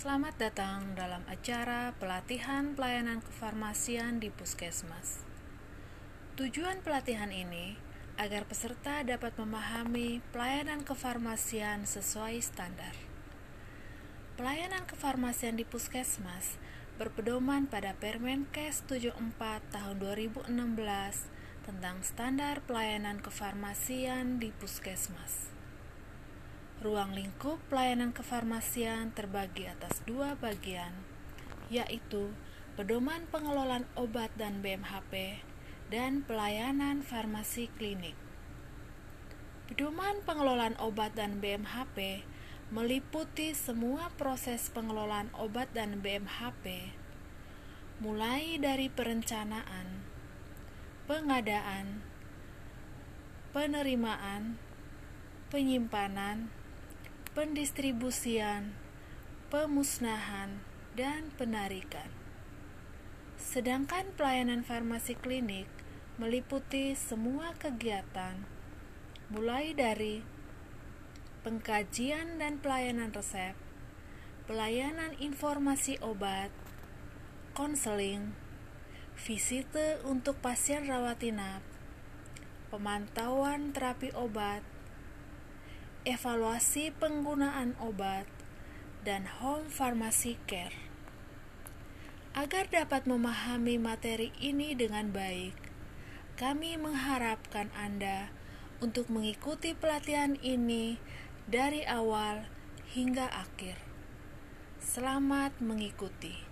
Selamat datang dalam acara pelatihan pelayanan kefarmasian di Puskesmas. Tujuan pelatihan ini agar peserta dapat memahami pelayanan kefarmasian sesuai standar. Pelayanan kefarmasian di Puskesmas berpedoman pada Permenkes 74 tahun 2016 tentang standar pelayanan kefarmasian di Puskesmas. Ruang lingkup pelayanan kefarmasian terbagi atas dua bagian, yaitu pedoman pengelolaan obat dan BMHP dan pelayanan farmasi klinik. Pedoman pengelolaan obat dan BMHP meliputi semua proses pengelolaan obat dan BMHP, mulai dari perencanaan, pengadaan, penerimaan, penyimpanan, pendistribusian, pemusnahan, dan penarikan. Sedangkan pelayanan farmasi klinik meliputi semua kegiatan, mulai dari pengkajian dan pelayanan resep, pelayanan informasi obat, konseling, visite untuk pasien rawat inap, pemantauan terapi obat, evaluasi penggunaan obat, dan home pharmacy care. Agar dapat memahami materi ini dengan baik, kami mengharapkan Anda untuk mengikuti pelatihan ini dari awal hingga akhir. Selamat mengikuti.